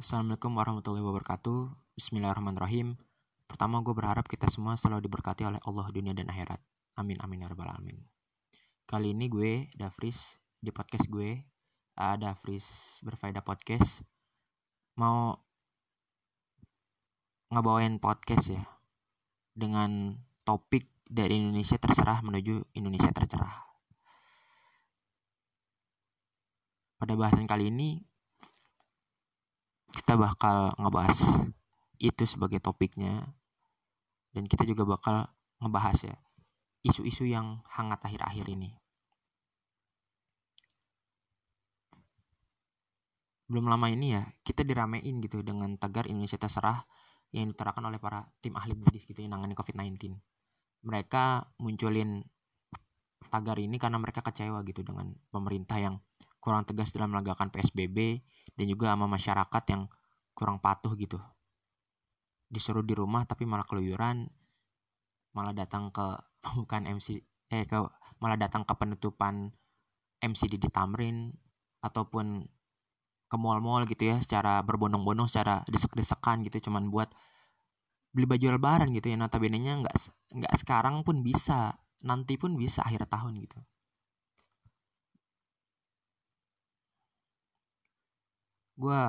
Assalamualaikum warahmatullahi wabarakatuh. Bismillahirrahmanirrahim. Pertama gue berharap kita semua selalu diberkati oleh Allah dunia dan akhirat. Amin amin ya rabbal alamin. Kali ini gue Dafris di podcast gue uh, Dafris berfaedah podcast mau ngebawain podcast ya dengan topik dari Indonesia terserah menuju Indonesia tercerah. Pada bahasan kali ini kita bakal ngebahas itu sebagai topiknya dan kita juga bakal ngebahas ya isu-isu yang hangat akhir-akhir ini. Belum lama ini ya kita diramein gitu dengan tagar Indonesia terserah yang diterapkan oleh para tim ahli medis gitu yang nangani COVID-19. Mereka munculin tagar ini karena mereka kecewa gitu dengan pemerintah yang kurang tegas dalam menegakkan PSBB dan juga sama masyarakat yang kurang patuh gitu. Disuruh di rumah tapi malah keluyuran malah datang ke bukan MC eh ke malah datang ke penutupan MCD di Tamrin ataupun ke mall-mall gitu ya secara berbondong-bondong secara desek-desekan gitu cuman buat beli baju lebaran gitu ya. Notabene nya nggak nggak sekarang pun bisa nanti pun bisa akhir tahun gitu gue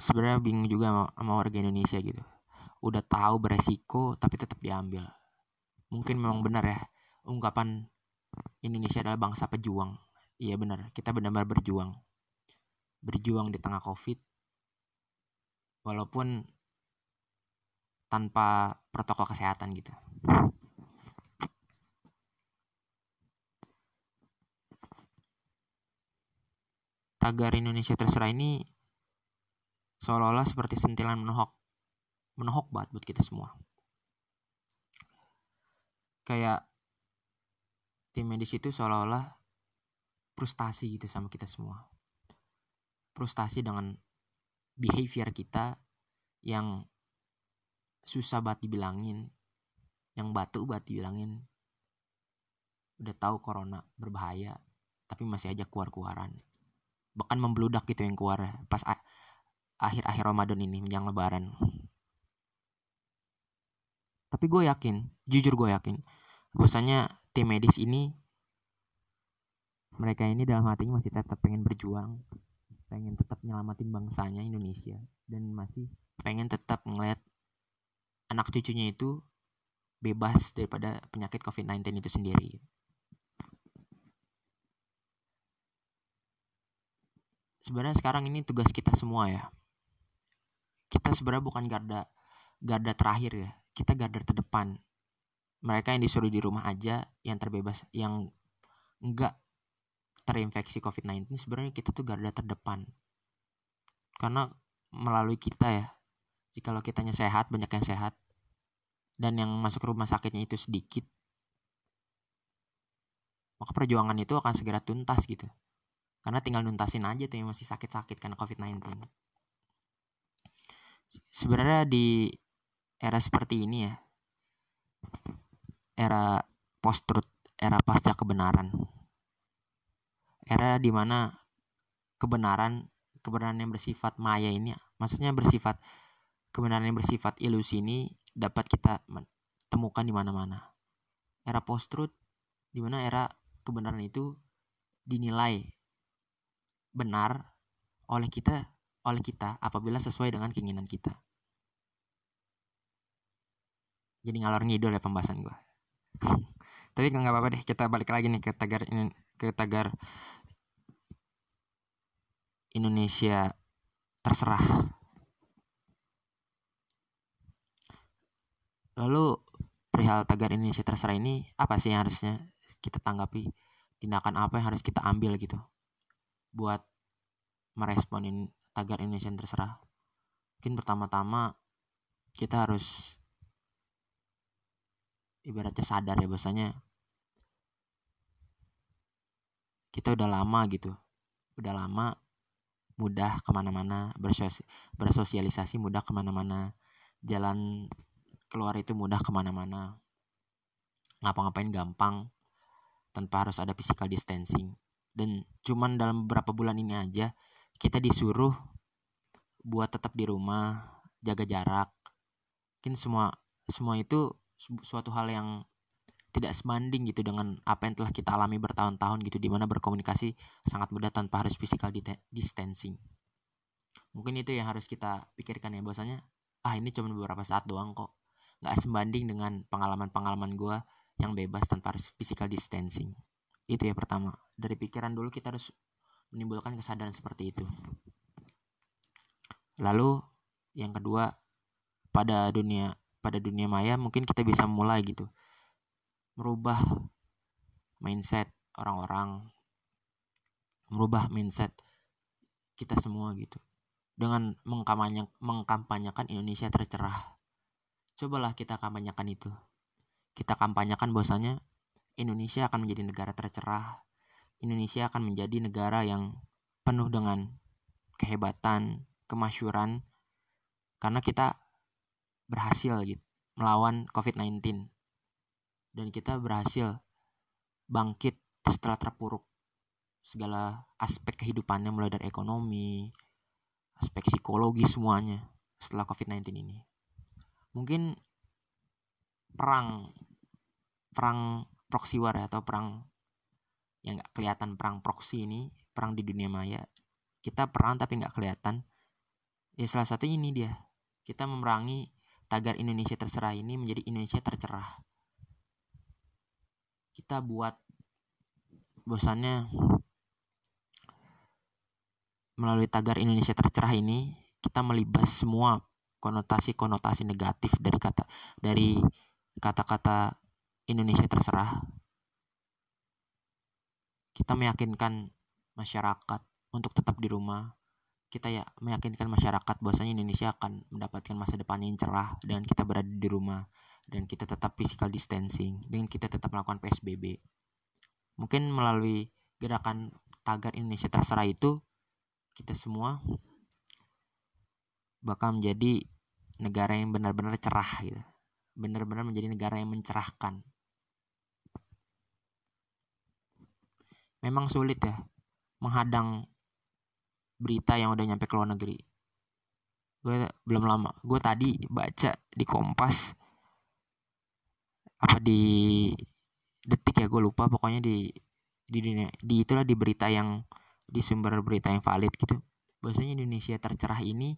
sebenarnya bingung juga sama, sama warga Indonesia gitu. Udah tahu beresiko tapi tetap diambil. Mungkin memang benar ya ungkapan Indonesia adalah bangsa pejuang. Iya benar kita benar-benar berjuang. Berjuang di tengah covid. Walaupun tanpa protokol kesehatan gitu tagar Indonesia terserah ini seolah-olah seperti sentilan menohok menohok banget buat kita semua. Kayak tim medis itu seolah-olah frustasi gitu sama kita semua. Frustasi dengan behavior kita yang susah banget dibilangin yang batu banget dibilangin. Udah tahu corona berbahaya tapi masih aja keluar-keluaran bahkan membludak gitu yang keluar pas akhir-akhir Ramadan ini menjelang lebaran tapi gue yakin jujur gue yakin bahwasanya tim medis ini mereka ini dalam hatinya masih tetap pengen berjuang pengen tetap nyelamatin bangsanya Indonesia dan masih pengen tetap ngeliat anak cucunya itu bebas daripada penyakit COVID-19 itu sendiri. Sebenarnya sekarang ini tugas kita semua ya. Kita sebenarnya bukan garda garda terakhir ya. Kita garda terdepan. Mereka yang disuruh di rumah aja yang terbebas yang enggak terinfeksi COVID-19 sebenarnya kita tuh garda terdepan. Karena melalui kita ya. Jikalau kitanya sehat banyak yang sehat. Dan yang masuk rumah sakitnya itu sedikit. Maka perjuangan itu akan segera tuntas gitu karena tinggal nuntasin aja tuh yang masih sakit-sakit karena COVID-19. Sebenarnya di era seperti ini ya era post truth era pasca kebenaran. Era di mana kebenaran kebenaran yang bersifat maya ini maksudnya bersifat kebenaran yang bersifat ilusi ini dapat kita temukan di mana-mana. Era post truth di mana era kebenaran itu dinilai benar oleh kita oleh kita apabila sesuai dengan keinginan kita. Jadi ngalor ngidul ya pembahasan gue. Tapi nggak apa-apa deh, kita balik lagi nih ke tagar ini ke tagar Indonesia terserah. Lalu perihal tagar Indonesia terserah ini apa sih yang harusnya kita tanggapi? Tindakan apa yang harus kita ambil gitu? Buat meresponin tagar Indonesia terserah. Mungkin pertama-tama kita harus ibaratnya sadar ya bahasanya kita udah lama gitu udah lama mudah ke mana-mana bersosialisasi mudah ke mana-mana jalan keluar itu mudah ke mana-mana ngapa-ngapain gampang tanpa harus ada physical distancing dan cuman dalam beberapa bulan ini aja kita disuruh buat tetap di rumah jaga jarak. Mungkin semua semua itu suatu hal yang tidak sebanding gitu dengan apa yang telah kita alami bertahun-tahun gitu di mana berkomunikasi sangat mudah tanpa harus physical distancing. Mungkin itu yang harus kita pikirkan ya bahwasanya ah ini cuma beberapa saat doang kok. Nggak sebanding dengan pengalaman-pengalaman gue yang bebas tanpa harus physical distancing itu ya pertama. Dari pikiran dulu kita harus menimbulkan kesadaran seperti itu. Lalu yang kedua pada dunia pada dunia maya mungkin kita bisa mulai gitu. Merubah mindset orang-orang. Merubah mindset kita semua gitu. Dengan mengkampanyekan Indonesia tercerah. Cobalah kita kampanyekan itu. Kita kampanyekan bahwasanya Indonesia akan menjadi negara tercerah Indonesia akan menjadi negara yang penuh dengan kehebatan kemasyuran karena kita berhasil gitu melawan COVID-19 dan kita berhasil bangkit setelah terpuruk segala aspek kehidupannya mulai dari ekonomi, aspek psikologi semuanya setelah COVID-19 ini. Mungkin perang perang proxy war ya, atau perang yang nggak kelihatan perang proxy ini perang di dunia maya. Kita perang tapi nggak kelihatan. Ya salah satu ini dia. Kita memerangi tagar Indonesia terserah ini menjadi Indonesia tercerah. Kita buat bosannya melalui tagar Indonesia tercerah ini kita melibas semua konotasi-konotasi negatif dari kata dari kata-kata Indonesia terserah kita meyakinkan masyarakat untuk tetap di rumah kita ya meyakinkan masyarakat bahwasanya Indonesia akan mendapatkan masa depan yang cerah dan kita berada di rumah dan kita tetap physical distancing dengan kita tetap melakukan PSBB. Mungkin melalui gerakan tagar Indonesia terserah itu kita semua bakal menjadi negara yang benar-benar cerah gitu. Benar-benar menjadi negara yang mencerahkan. Memang sulit ya menghadang berita yang udah nyampe ke luar negeri. Gue belum lama, gue tadi baca di Kompas apa di detik ya gue lupa pokoknya di di dunia di itulah di berita yang di sumber berita yang valid gitu. Bahwasanya Indonesia tercerah ini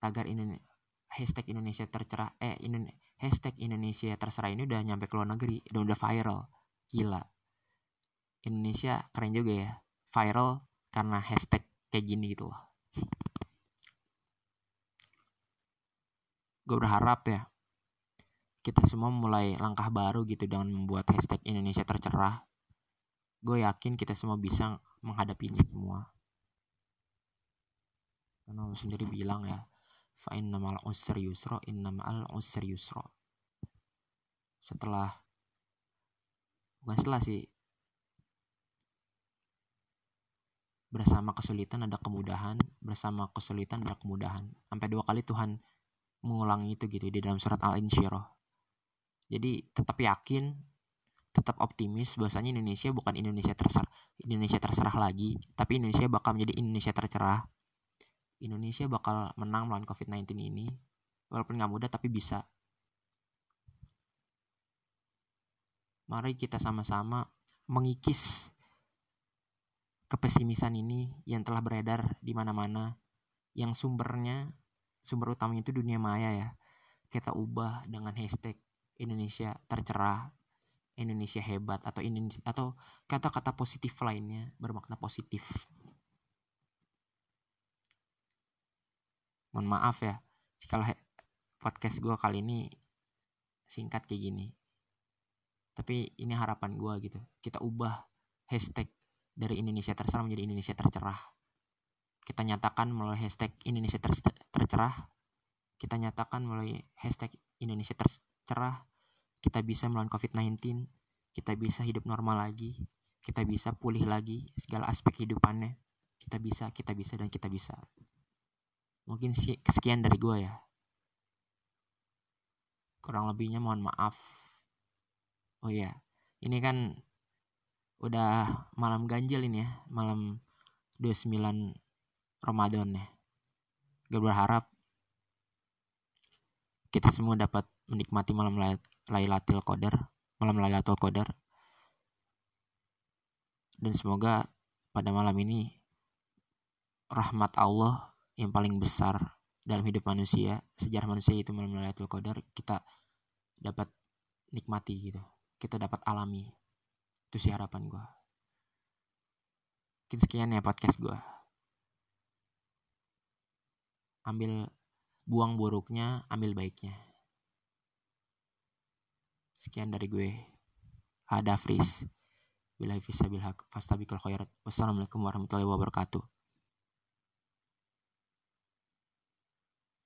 tagar Indonesia hashtag Indonesia tercerah eh Indone, hashtag Indonesia terserah ini udah nyampe ke luar negeri dan udah viral. Gila Indonesia keren juga ya viral karena hashtag kayak gini gitu loh gue berharap ya kita semua mulai langkah baru gitu dengan membuat hashtag Indonesia tercerah. Gue yakin kita semua bisa menghadapi ini semua. Karena Allah sendiri bilang ya, fa innamal usri yusra, innamal usri yusra. Setelah bukan setelah sih bersama kesulitan ada kemudahan, bersama kesulitan ada kemudahan. Sampai dua kali Tuhan mengulangi itu gitu di dalam surat Al-Insyirah. Jadi tetap yakin, tetap optimis bahwasanya Indonesia bukan Indonesia terserah, Indonesia terserah lagi, tapi Indonesia bakal menjadi Indonesia tercerah. Indonesia bakal menang melawan COVID-19 ini, walaupun nggak mudah tapi bisa. Mari kita sama-sama mengikis kepesimisan ini yang telah beredar di mana-mana, yang sumbernya, sumber utamanya itu dunia maya ya. Kita ubah dengan hashtag Indonesia tercerah, Indonesia hebat atau Indonesia atau kata-kata positif lainnya bermakna positif. Mohon maaf ya, jika podcast gue kali ini singkat kayak gini. Tapi ini harapan gue gitu. Kita ubah hashtag dari Indonesia terserah menjadi Indonesia tercerah. Kita nyatakan melalui hashtag Indonesia ter tercerah. Kita nyatakan melalui hashtag Indonesia tercerah kita bisa melawan COVID-19, kita bisa hidup normal lagi, kita bisa pulih lagi segala aspek kehidupannya. Kita bisa, kita bisa, dan kita bisa. Mungkin sekian dari gue ya. Kurang lebihnya mohon maaf. Oh iya, ini kan udah malam ganjil ini ya, malam 29 Ramadan ya. gue berharap kita semua dapat menikmati malam Lailatul Qadar malam Lailatul Qadar. Dan semoga pada malam ini rahmat Allah yang paling besar dalam hidup manusia sejarah manusia itu malam Lailatul Qadar kita dapat nikmati gitu. Kita dapat alami itu sih harapan gue Mungkin sekian ya podcast gue ambil buang buruknya ambil baiknya sekian dari gue Ada Fris Bila bisa bilhak fastabikul khairat. Wassalamualaikum warahmatullahi wabarakatuh.